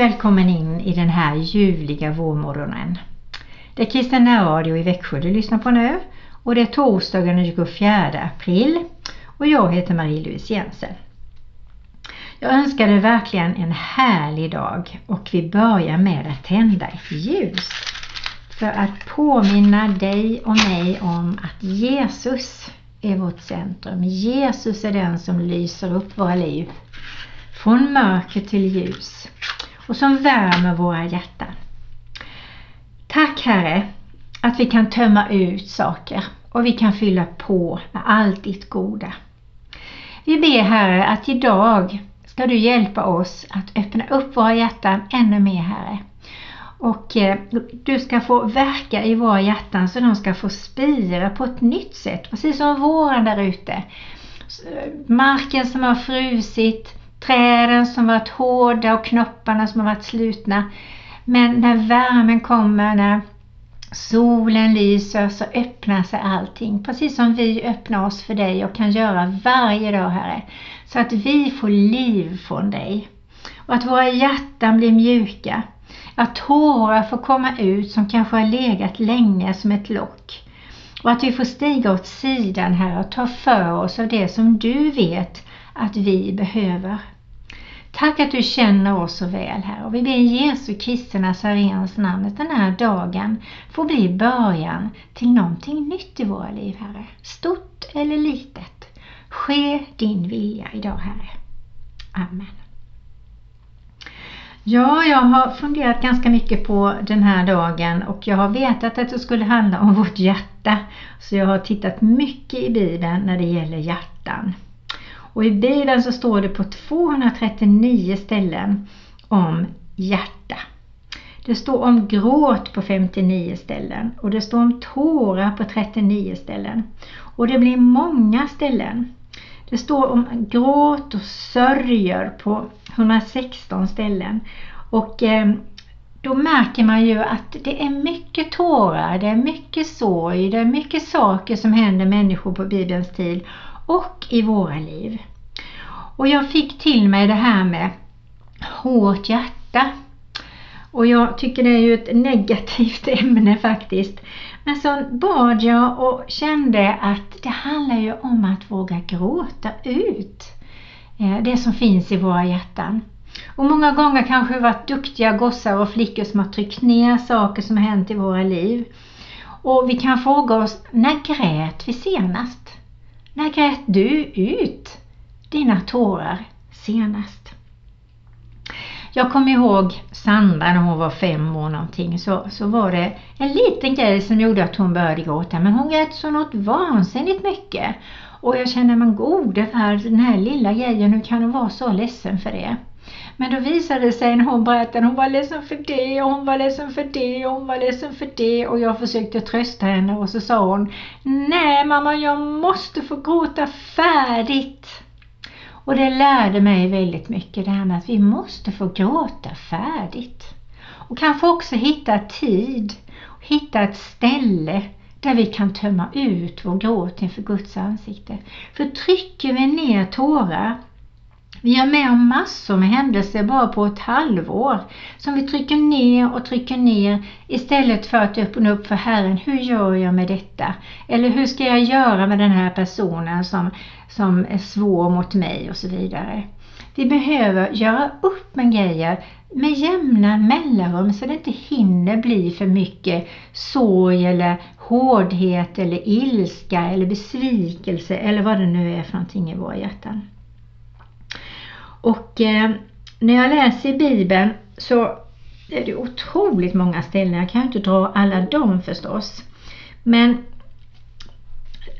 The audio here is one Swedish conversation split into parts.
Välkommen in i den här ljuvliga vårmorgonen. Det är kristen Radio i Växjö du lyssnar på nu och det är torsdagen den 24 april och jag heter Marie-Louise Jensen. Jag önskar dig verkligen en härlig dag och vi börjar med att tända ett ljus för att påminna dig och mig om att Jesus är vårt centrum. Jesus är den som lyser upp våra liv från mörker till ljus och som värmer våra hjärtan. Tack Herre att vi kan tömma ut saker och vi kan fylla på med allt ditt goda. Vi ber Herre att idag ska du hjälpa oss att öppna upp våra hjärtan ännu mer Herre. Och eh, du ska få verka i våra hjärtan så de ska få spira på ett nytt sätt, precis som våren där ute. Marken som har frusit, träden som varit hårda och knopparna som har varit slutna. Men när värmen kommer, när solen lyser så öppnar sig allting. Precis som vi öppnar oss för dig och kan göra varje dag Herre. Så att vi får liv från dig. Och att våra hjärtan blir mjuka. Att tårar får komma ut som kanske har legat länge som ett lock. Och att vi får stiga åt sidan här och ta för oss av det som du vet att vi behöver. Tack att du känner oss så väl här och vi ber Jesu Kristi Nazarens namn att den här dagen får bli början till någonting nytt i våra liv Herre. Stort eller litet. Ske din vilja idag Herre. Amen. Ja, jag har funderat ganska mycket på den här dagen och jag har vetat att det skulle handla om vårt hjärta. Så jag har tittat mycket i Bibeln när det gäller hjärtan. Och i Bibeln så står det på 239 ställen om hjärta. Det står om gråt på 59 ställen och det står om tårar på 39 ställen. Och det blir många ställen. Det står om gråt och sörjer på 116 ställen. Och eh, då märker man ju att det är mycket tårar, det är mycket sorg, det är mycket saker som händer människor på Bibelns tid och i våra liv. Och jag fick till mig det här med hårt hjärta. Och jag tycker det är ju ett negativt ämne faktiskt. Men så bad jag och kände att det handlar ju om att våga gråta ut eh, det som finns i våra hjärtan. Och många gånger kanske vi varit duktiga gossar och flickor som har tryckt ner saker som har hänt i våra liv. Och vi kan fråga oss, när grät vi senast? När grät du ut dina tårar senast? Jag kommer ihåg Sandra när hon var fem år någonting så, så var det en liten grej som gjorde att hon började gråta men hon grät så något vansinnigt mycket. Och jag känner men gode för den här lilla grejen, hur kan hon vara så ledsen för det? Men då visade det sig när hon berättade, hon var ledsen för det och hon var ledsen för det och hon var ledsen för det och jag försökte trösta henne och så sa hon Nej mamma, jag måste få gråta färdigt. Och det lärde mig väldigt mycket det här med att vi måste få gråta färdigt. Och kanske också hitta tid, hitta ett ställe där vi kan tömma ut vår gråt inför Guds ansikte. För trycker vi ner tårar vi är med om massor med händelser bara på ett halvår som vi trycker ner och trycker ner istället för att öppna upp för Herren. Hur gör jag med detta? Eller hur ska jag göra med den här personen som, som är svår mot mig och så vidare. Vi behöver göra upp med grejer med jämna mellanrum så det inte hinner bli för mycket sorg eller hårdhet eller ilska eller besvikelse eller vad det nu är för någonting i våra hjärtan. Och eh, när jag läser i Bibeln så är det otroligt många ställen. Jag kan inte dra alla dem förstås. Men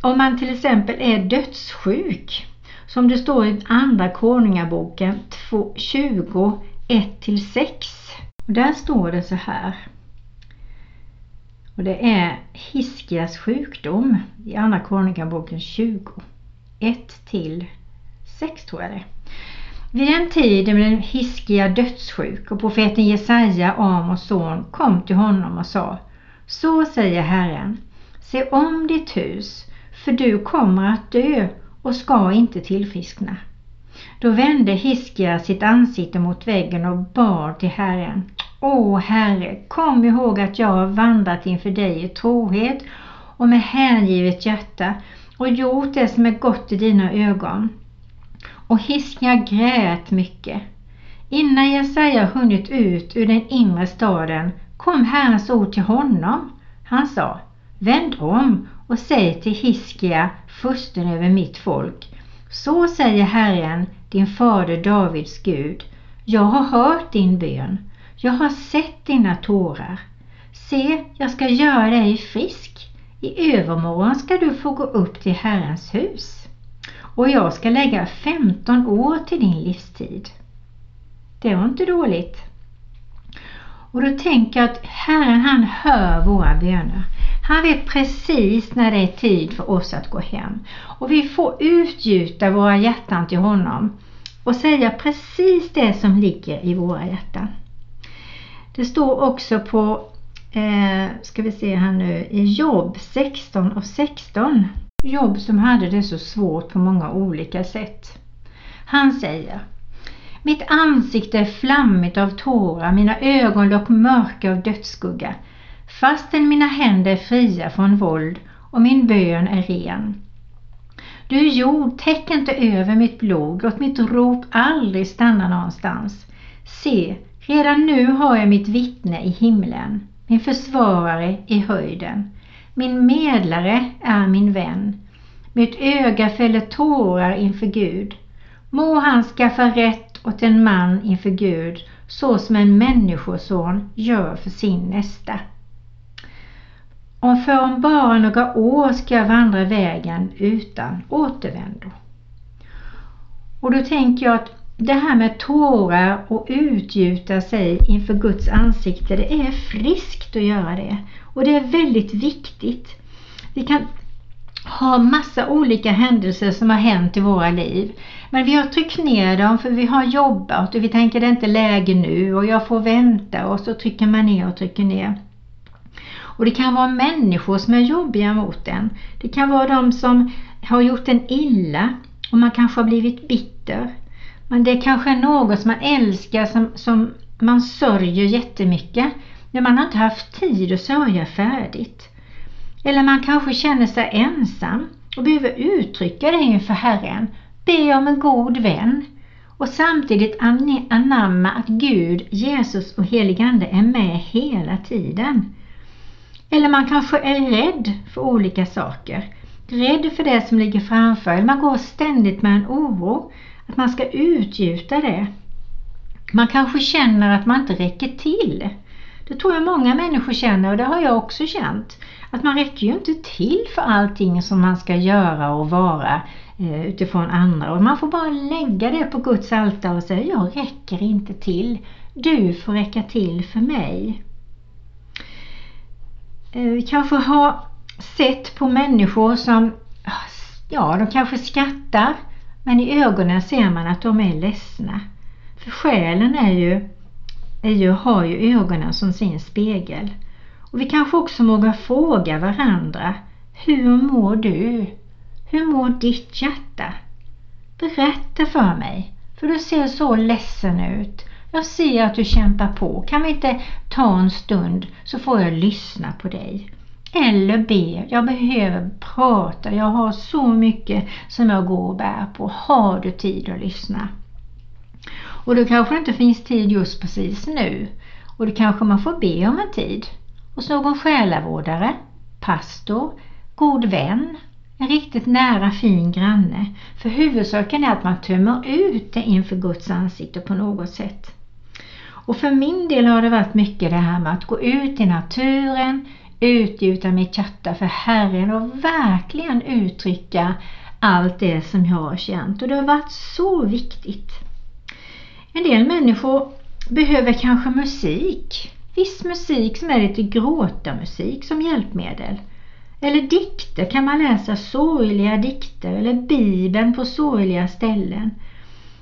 om man till exempel är dödssjuk, som det står i Andra Konungaboken 20, 1-6. Där står det så här. Och det är Hiskias sjukdom i Andra Konungaboken 20, 1-6 tror jag det är. Vid den tiden blev Hiskia dödssjuk och profeten Jesaja, Amos son, kom till honom och sa Så säger Herren, se om ditt hus, för du kommer att dö och ska inte tillfriskna. Då vände Hiskia sitt ansikte mot väggen och bad till Herren. Åh Herre, kom ihåg att jag har vandrat inför dig i trohet och med hängivet hjärta och gjort det som är gott i dina ögon. Och Hiskia grät mycket. Innan Jesaja hunnit ut ur den inre staden kom Herrens ord till honom. Han sa, vänd om och säg till Hiskia, fursten över mitt folk. Så säger Herren, din fader Davids Gud. Jag har hört din bön. Jag har sett dina tårar. Se, jag ska göra dig frisk. I övermorgon ska du få gå upp till Herrens hus. Och jag ska lägga 15 år till din livstid. Det var inte dåligt. Och då tänker jag att Herren han hör våra böner. Han vet precis när det är tid för oss att gå hem. Och vi får utgjuta våra hjärtan till honom och säga precis det som ligger i våra hjärtan. Det står också på, eh, ska vi se här nu, i Jobb 16 och 16. Jobb som hade det så svårt på många olika sätt. Han säger mitt ansikte är flammigt av tårar, mina ögonlock mörka av dödsskugga. Fastän mina händer är fria från våld och min bön är ren. Du jord, täck inte över mitt blod, låt mitt rop aldrig stanna någonstans. Se, redan nu har jag mitt vittne i himlen, min försvarare i höjden. Min medlare är min vän. Mitt öga fäller tårar inför Gud. Må han skaffa rätt åt en man inför Gud så som en människoson gör för sin nästa. Och för om bara några år ska jag vandra vägen utan återvändo. Och då tänker jag att det här med tårar och utgjuta sig inför Guds ansikte, det är friskt att göra det. Och det är väldigt viktigt. Vi kan ha massa olika händelser som har hänt i våra liv. Men vi har tryckt ner dem för vi har jobbat och vi tänker det är inte läge nu och jag får vänta och så trycker man ner och trycker ner. Och det kan vara människor som är jobbiga mot en. Det kan vara de som har gjort en illa och man kanske har blivit bitter. Men det kanske är något som man älskar som, som man sörjer jättemycket. Men man har inte haft tid att sörja färdigt. Eller man kanske känner sig ensam och behöver uttrycka det inför Herren. Be om en god vän och samtidigt anamma att Gud, Jesus och heligande är med hela tiden. Eller man kanske är rädd för olika saker. Rädd för det som ligger framför. Eller man går ständigt med en oro. Att man ska utgjuta det. Man kanske känner att man inte räcker till. Det tror jag många människor känner och det har jag också känt. Att man räcker ju inte till för allting som man ska göra och vara eh, utifrån andra. Och man får bara lägga det på Guds altare och säga jag räcker inte till. Du får räcka till för mig. Eh, vi kanske har sett på människor som, ja de kanske skrattar men i ögonen ser man att de är ledsna. För själen är ju, är ju, har ju ögonen som sin spegel. Och vi kanske också vågar fråga varandra, hur mår du? Hur mår ditt hjärta? Berätta för mig, för du ser så ledsen ut. Jag ser att du kämpar på. Kan vi inte ta en stund så får jag lyssna på dig. Eller be. Jag behöver prata. Jag har så mycket som jag går och bär på. Har du tid att lyssna? Och då kanske det inte finns tid just precis nu. Och då kanske man får be om en tid. Hos någon själavårdare, pastor, god vän, en riktigt nära fin granne. För huvudsaken är att man tömmer ut det inför Guds ansikte på något sätt. Och för min del har det varit mycket det här med att gå ut i naturen, utgjuta mitt hjärta för Herren och verkligen uttrycka allt det som jag har känt. Och det har varit så viktigt. En del människor behöver kanske musik. Viss musik som är lite gråta-musik som hjälpmedel. Eller dikter kan man läsa sorgliga dikter eller Bibeln på sorgliga ställen.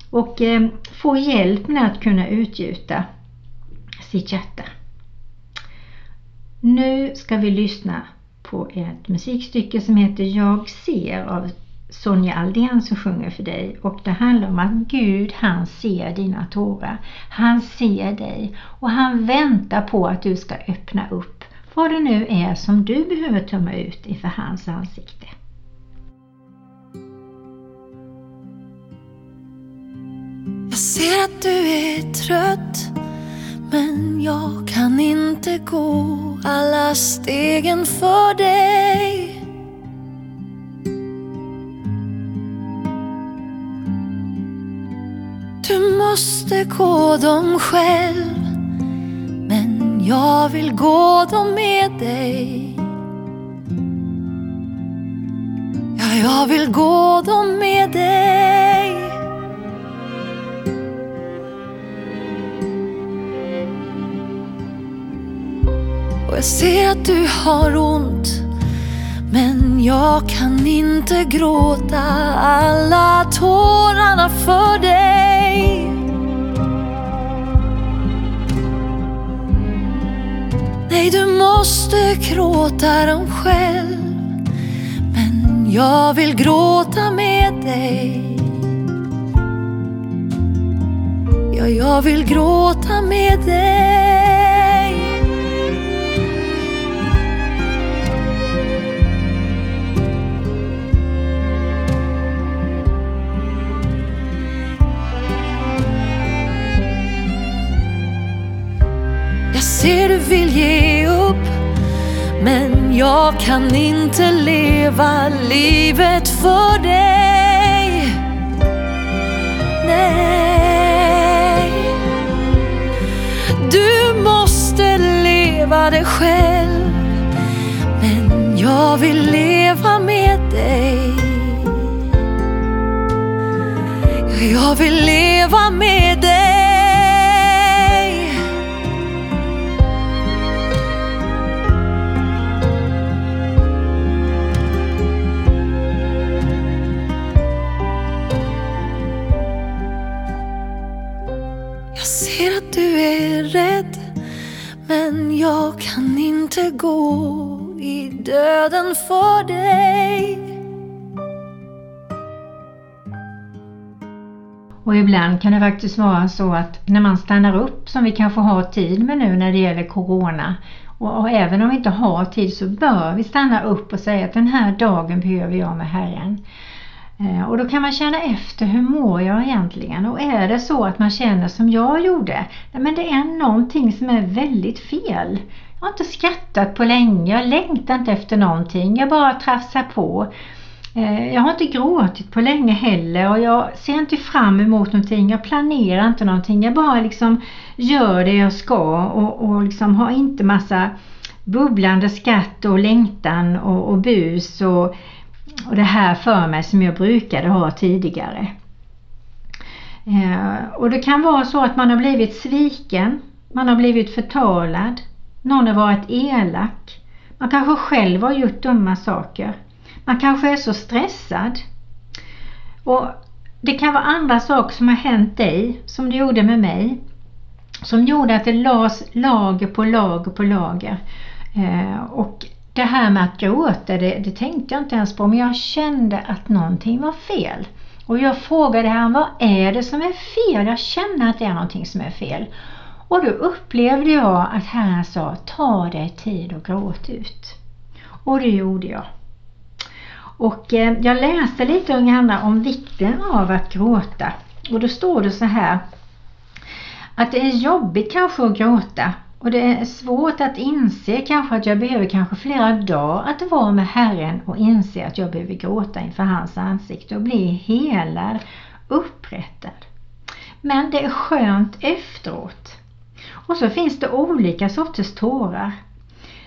Och eh, få hjälp med att kunna utgjuta sitt hjärta. Nu ska vi lyssna på ett musikstycke som heter Jag ser av Sonja Aldén som sjunger för dig och det handlar om att Gud han ser dina tårar. Han ser dig och han väntar på att du ska öppna upp vad det nu är som du behöver tömma ut inför hans ansikte. Jag ser att du är trött men jag kan inte gå alla stegen för dig. Måste gå dem själv men jag vill gå dem med dig. Ja, jag vill gå dem med dig. Och jag ser att du har ont men jag kan inte gråta alla tårarna för dig. Måste gråta dem själv. Men jag vill gråta med dig. Ja, jag vill gråta med dig. Jag ser du vill ge upp. Men jag kan inte leva livet för dig. Nej. Du måste leva det själv. Men jag vill leva med dig. Jag vill leva med dig. Gå i döden för dig Och ibland kan det faktiskt vara så att när man stannar upp som vi kanske har tid med nu när det gäller Corona och, och även om vi inte har tid så bör vi stanna upp och säga att den här dagen behöver jag med Herren. Eh, Och då kan man känna efter, hur mår jag egentligen? Och är det så att man känner som jag gjorde, nej men det är någonting som är väldigt fel. Jag har inte skrattat på länge, jag längtar inte efter någonting, jag bara trafsar på. Eh, jag har inte gråtit på länge heller och jag ser inte fram emot någonting, jag planerar inte någonting, jag bara liksom gör det jag ska och, och liksom har inte massa bubblande skratt och längtan och, och bus och och det här för mig som jag brukade ha tidigare. Eh, och det kan vara så att man har blivit sviken, man har blivit förtalad, någon har varit elak, man kanske själv har gjort dumma saker, man kanske är så stressad. Och Det kan vara andra saker som har hänt dig, som det gjorde med mig, som gjorde att det lades lager på lager på lager. Eh, och det här med att gråta, det, det tänkte jag inte ens på, men jag kände att någonting var fel. Och jag frågade honom, vad är det som är fel? Jag känner att det är någonting som är fel. Och då upplevde jag att Herren sa, ta dig tid och gråt ut. Och det gjorde jag. Och eh, jag läste lite unga om vikten av att gråta. Och då står det så här, att det är jobbigt kanske att gråta och det är svårt att inse kanske att jag behöver kanske flera dagar att vara med Herren och inse att jag behöver gråta inför hans ansikte och bli helad, upprättad. Men det är skönt efteråt. Och så finns det olika sorters tårar.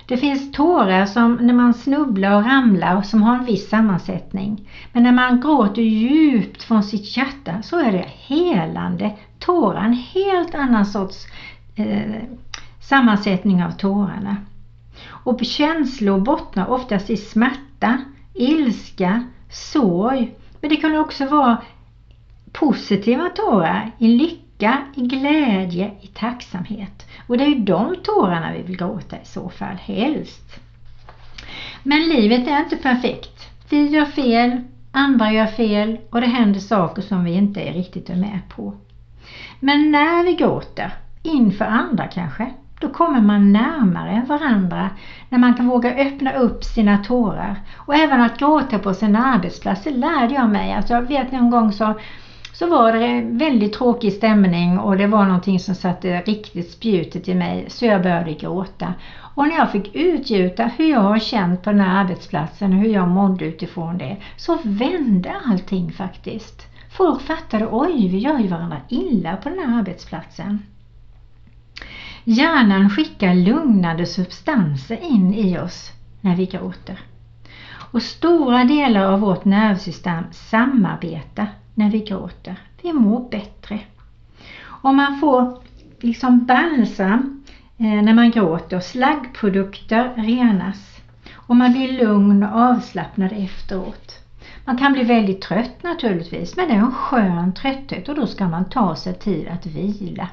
Det finns tårar som när man snubblar och ramlar som har en viss sammansättning. Men när man gråter djupt från sitt hjärta så är det helande tårar, en helt annan sorts eh, sammansättning av tårarna. Och känslor bottnar oftast i smärta, ilska, sorg. Men det kan också vara positiva tårar i lycka, i glädje, i tacksamhet. Och det är ju de tårarna vi vill gråta i så fall, helst. Men livet är inte perfekt. Vi gör fel, andra gör fel och det händer saker som vi inte är riktigt med på. Men när vi gråter, inför andra kanske, då kommer man närmare varandra när man kan våga öppna upp sina tårar. Och även att gråta på sin arbetsplats, det lärde jag mig. Alltså jag vet någon gång så, så var det en väldigt tråkig stämning och det var någonting som satte riktigt spjutet i mig så jag började gråta. Och när jag fick utgjuta hur jag har känt på den här arbetsplatsen och hur jag mådde utifrån det så vände allting faktiskt. Folk fattade, oj vi gör ju varandra illa på den här arbetsplatsen. Hjärnan skickar lugnande substanser in i oss när vi gråter. Och stora delar av vårt nervsystem samarbetar när vi gråter. Vi mår bättre. Och man får liksom balsam eh, när man gråter. Slaggprodukter renas. Och man blir lugn och avslappnad efteråt. Man kan bli väldigt trött naturligtvis, men det är en skön trötthet och då ska man ta sig tid att vila.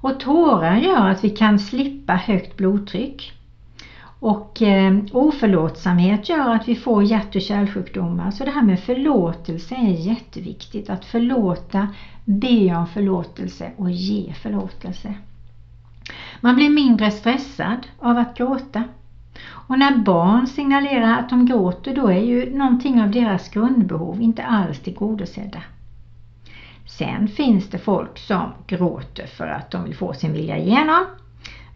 Och tårar gör att vi kan slippa högt blodtryck. Och eh, oförlåtsamhet gör att vi får hjärt och kärlsjukdomar. Så det här med förlåtelse är jätteviktigt. Att förlåta, be om förlåtelse och ge förlåtelse. Man blir mindre stressad av att gråta. Och när barn signalerar att de gråter då är ju någonting av deras grundbehov inte alls tillgodosedda. Sen finns det folk som gråter för att de vill få sin vilja igenom.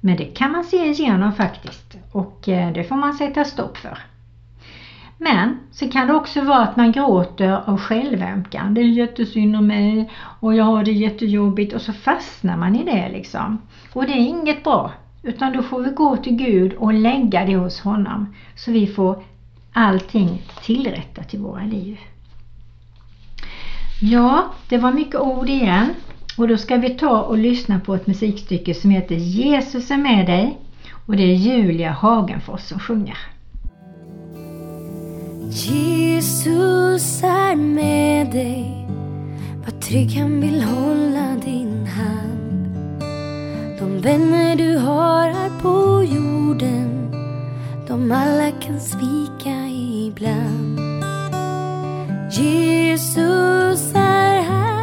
Men det kan man se igenom faktiskt och eh, det får man sätta stopp för. Men så kan det också vara att man gråter av självömkan. Det är jättesynd om mig och jag har det jättejobbigt och så fastnar man i det liksom. Och det är inget bra. Utan då får vi gå till Gud och lägga det hos honom så vi får allting tillrättat i våra liv. Ja, det var mycket ord igen. Och då ska vi ta och lyssna på ett musikstycke som heter Jesus är med dig. Och det är Julia Hagenfors som sjunger. Jesus är med dig. vad trygg, han vill hålla din hand. De vänner du har här på jorden, de alla kan svika ibland. Jesus är här.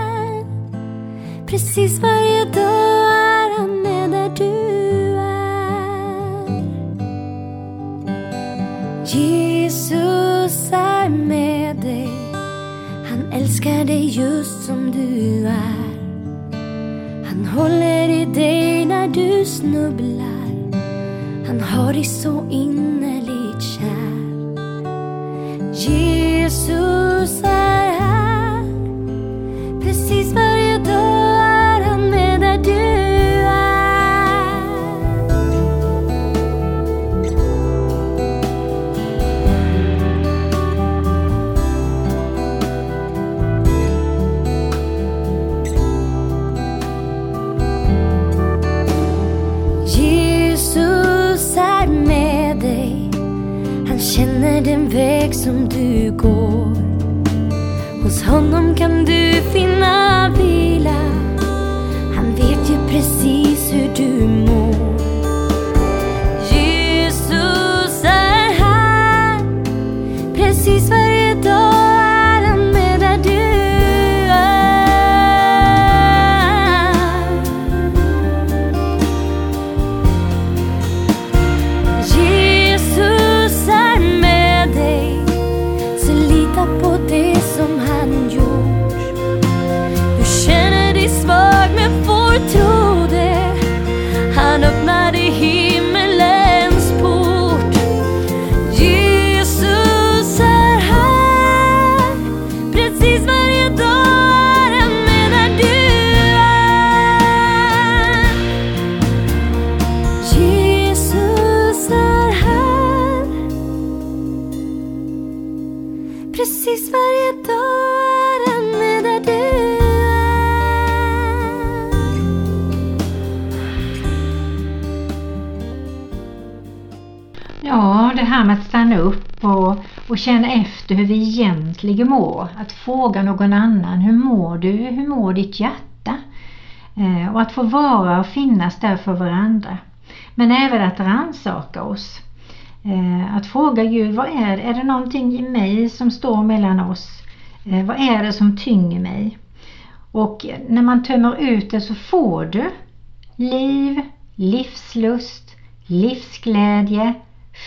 Precis varje dag är han med där du är. Jesus är med dig. Han älskar dig just som du är. Han håller i dig när du snubblar. Han har dig så in och, känna efter hur vi egentligen mår. Att fråga någon annan, hur mår du? Hur mår ditt hjärta? Eh, och att få vara och finnas där för varandra. Men även att rannsaka oss. Eh, att fråga Gud, vad är Är det någonting i mig som står mellan oss? Eh, vad är det som tynger mig? Och när man tömmer ut det så får du liv, livslust, livsglädje,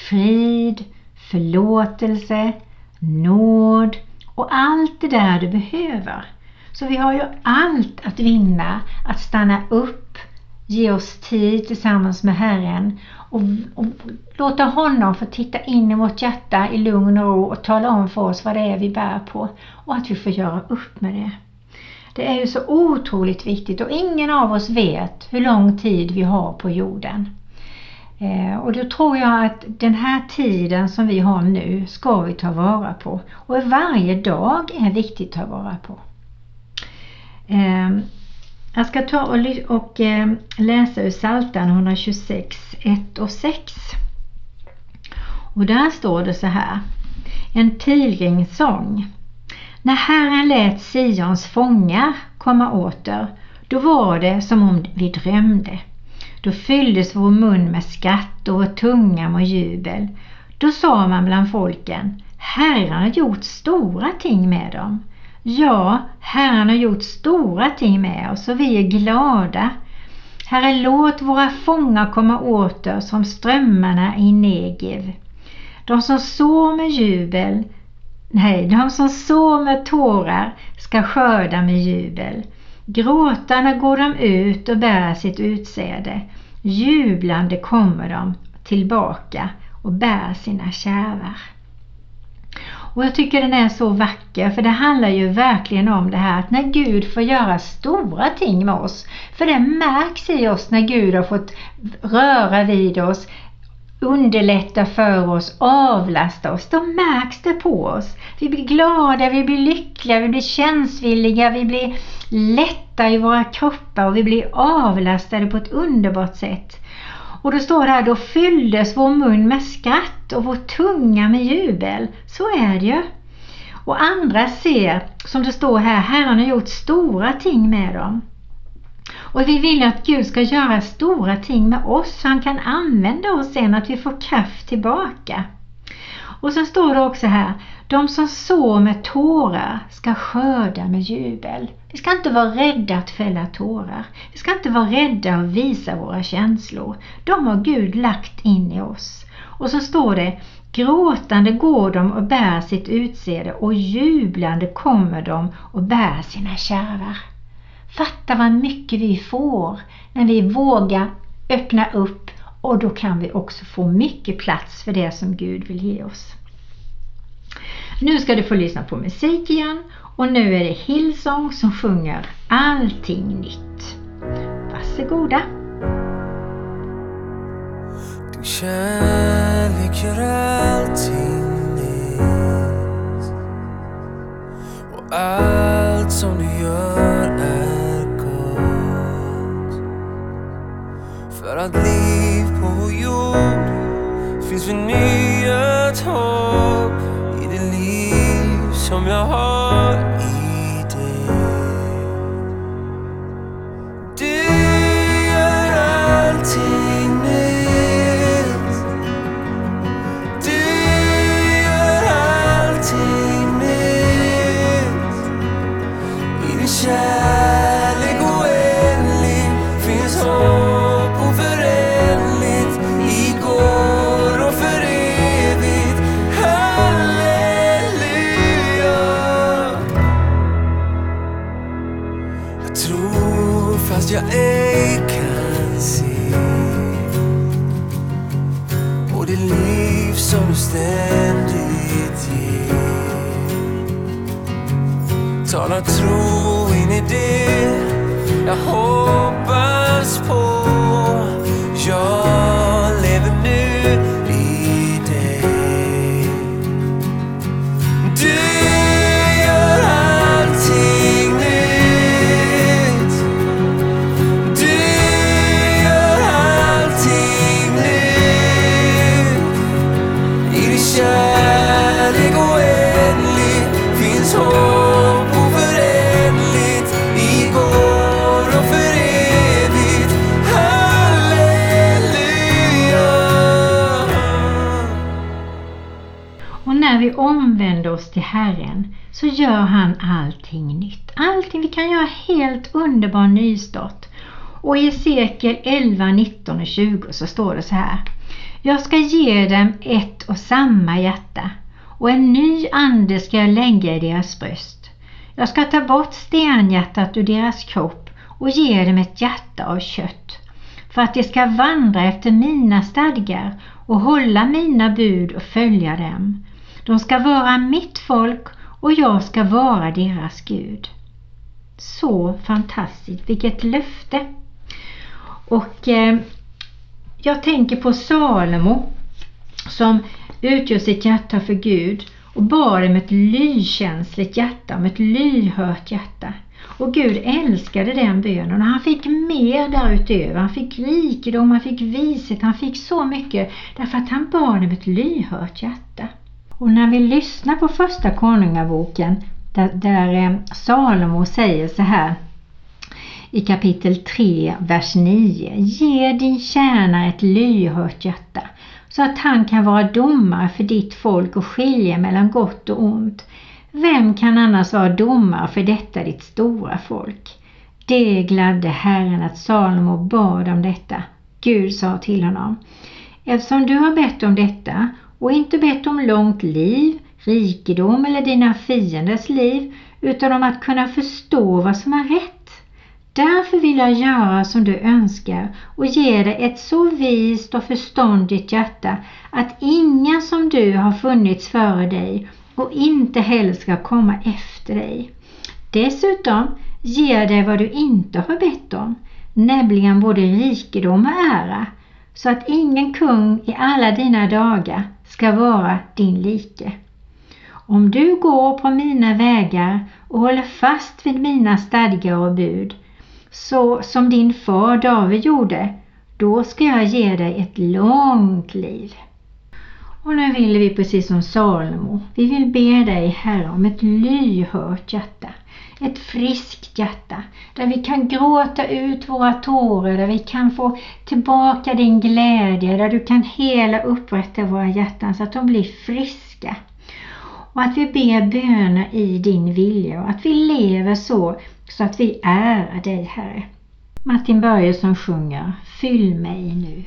frid, förlåtelse, nåd och allt det där du behöver. Så vi har ju allt att vinna att stanna upp, ge oss tid tillsammans med Herren och, och, låta honom få titta in i vårt hjärta i lugn och ro och tala om för oss vad det är vi bär på och att vi får göra upp med det. Det är ju så otroligt viktigt och ingen av oss vet hur lång tid vi har på jorden. Eh, och då tror jag att den här tiden som vi har nu ska vi ta vara på. Och varje dag är viktigt att ta vara på. Eh, jag ska ta och, eh, läsa ur Psaltaren 126, 1 och 6. Och där står det så här. En pilgrimssång. När Herren lät Sions fångar komma åter, då var det som om vi drömde. Då fylldes vår mun med skratt och vår tunga med jubel. Då sa man bland folken, Herren har gjort stora ting med dem. Ja, Herren har gjort stora ting med oss och vi är glada. Herre, låt våra fångar komma åter som strömmarna i Negev. De som sår med jubel, nej, de som sår med tårar ska skörda med jubel. Gråtande går de ut och bär sitt utsäde. Jublande kommer de tillbaka och bär sina kärvar. Och jag tycker den är så vacker för det handlar ju verkligen om det här att när Gud får göra stora ting med oss. För det märks i oss när Gud har fått röra vid oss, underlätta för oss, avlasta oss. Då märks det på oss. Vi blir glada, vi blir lyckliga, vi blir känsvilliga, vi blir lätta i våra kroppar och vi blir avlastade på ett underbart sätt. Och då står det här, då fylldes vår mun med skratt och vår tunga med jubel. Så är det ju. Och andra ser, som det står här, Herren har gjort stora ting med dem. Och vi vill att Gud ska göra stora ting med oss så han kan använda oss sen, att vi får kraft tillbaka. Och så står det också här, de som sår med tårar ska skörda med jubel. Vi ska inte vara rädda att fälla tårar. Vi ska inte vara rädda att visa våra känslor. De har Gud lagt in i oss. Och så står det Gråtande går de och bär sitt utsäde och jublande kommer de och bär sina kärvar. Fatta vad mycket vi får när vi vågar öppna upp och då kan vi också få mycket plats för det som Gud vill ge oss. Nu ska du få lyssna på musik igen och nu är det Hillsong som sjunger Allting nytt. Varsågoda! Din kärlek gör allting nytt och allt som du gör är gott. För att liv på vår jord finns förnyat hopp i det liv som jag har Talar tro in i det jag till Herren så gör han allting nytt. Allting, vi kan göra helt underbar nystart. Och i Hesekiel 11, 19 och 20 så står det så här. Jag ska ge dem ett och samma hjärta och en ny ande ska jag lägga i deras bröst. Jag ska ta bort stenhjärtat ur deras kropp och ge dem ett hjärta av kött för att de ska vandra efter mina stadgar och hålla mina bud och följa dem. De ska vara mitt folk och jag ska vara deras Gud. Så fantastiskt, vilket löfte! Och eh, jag tänker på Salomo som utgör sitt hjärta för Gud och bad om ett lykänsligt hjärta, om ett lyhört hjärta. Och Gud älskade den bönen och han fick mer därutöver. Han fick rikedom, han fick vishet, han fick så mycket därför att han bad om ett lyhört hjärta. Och när vi lyssnar på första konungaboken där, där eh, Salomo säger så här i kapitel 3, vers 9. Ge din tjänare ett lyhört hjärta så att han kan vara domare för ditt folk och skilja mellan gott och ont. Vem kan annars vara domare för detta ditt stora folk? Det gladde Herren att Salomo bad om detta. Gud sa till honom, eftersom du har bett om detta och inte bett om långt liv, rikedom eller dina fienders liv, utan om att kunna förstå vad som är rätt Därför vill jag göra som du önskar och ge dig ett så vist och förståndigt hjärta att inga som du har funnits före dig och inte heller ska komma efter dig. Dessutom ger dig vad du inte har bett om, nämligen både rikedom och ära, så att ingen kung i alla dina dagar ska vara din like. Om du går på mina vägar och håller fast vid mina stadgar och bud, så som din far David gjorde, då ska jag ge dig ett långt liv. Och nu vill vi precis som Salomo, vi vill be dig Herre om ett lyhört hjärta, ett friskt hjärta där vi kan gråta ut våra tårar, där vi kan få tillbaka din glädje, där du kan hela upprätta våra hjärtan så att de blir friska. Och att vi ber böner i din vilja och att vi lever så så att vi ärar dig Herre. Martin Börjesson sjunger Fyll mig nu.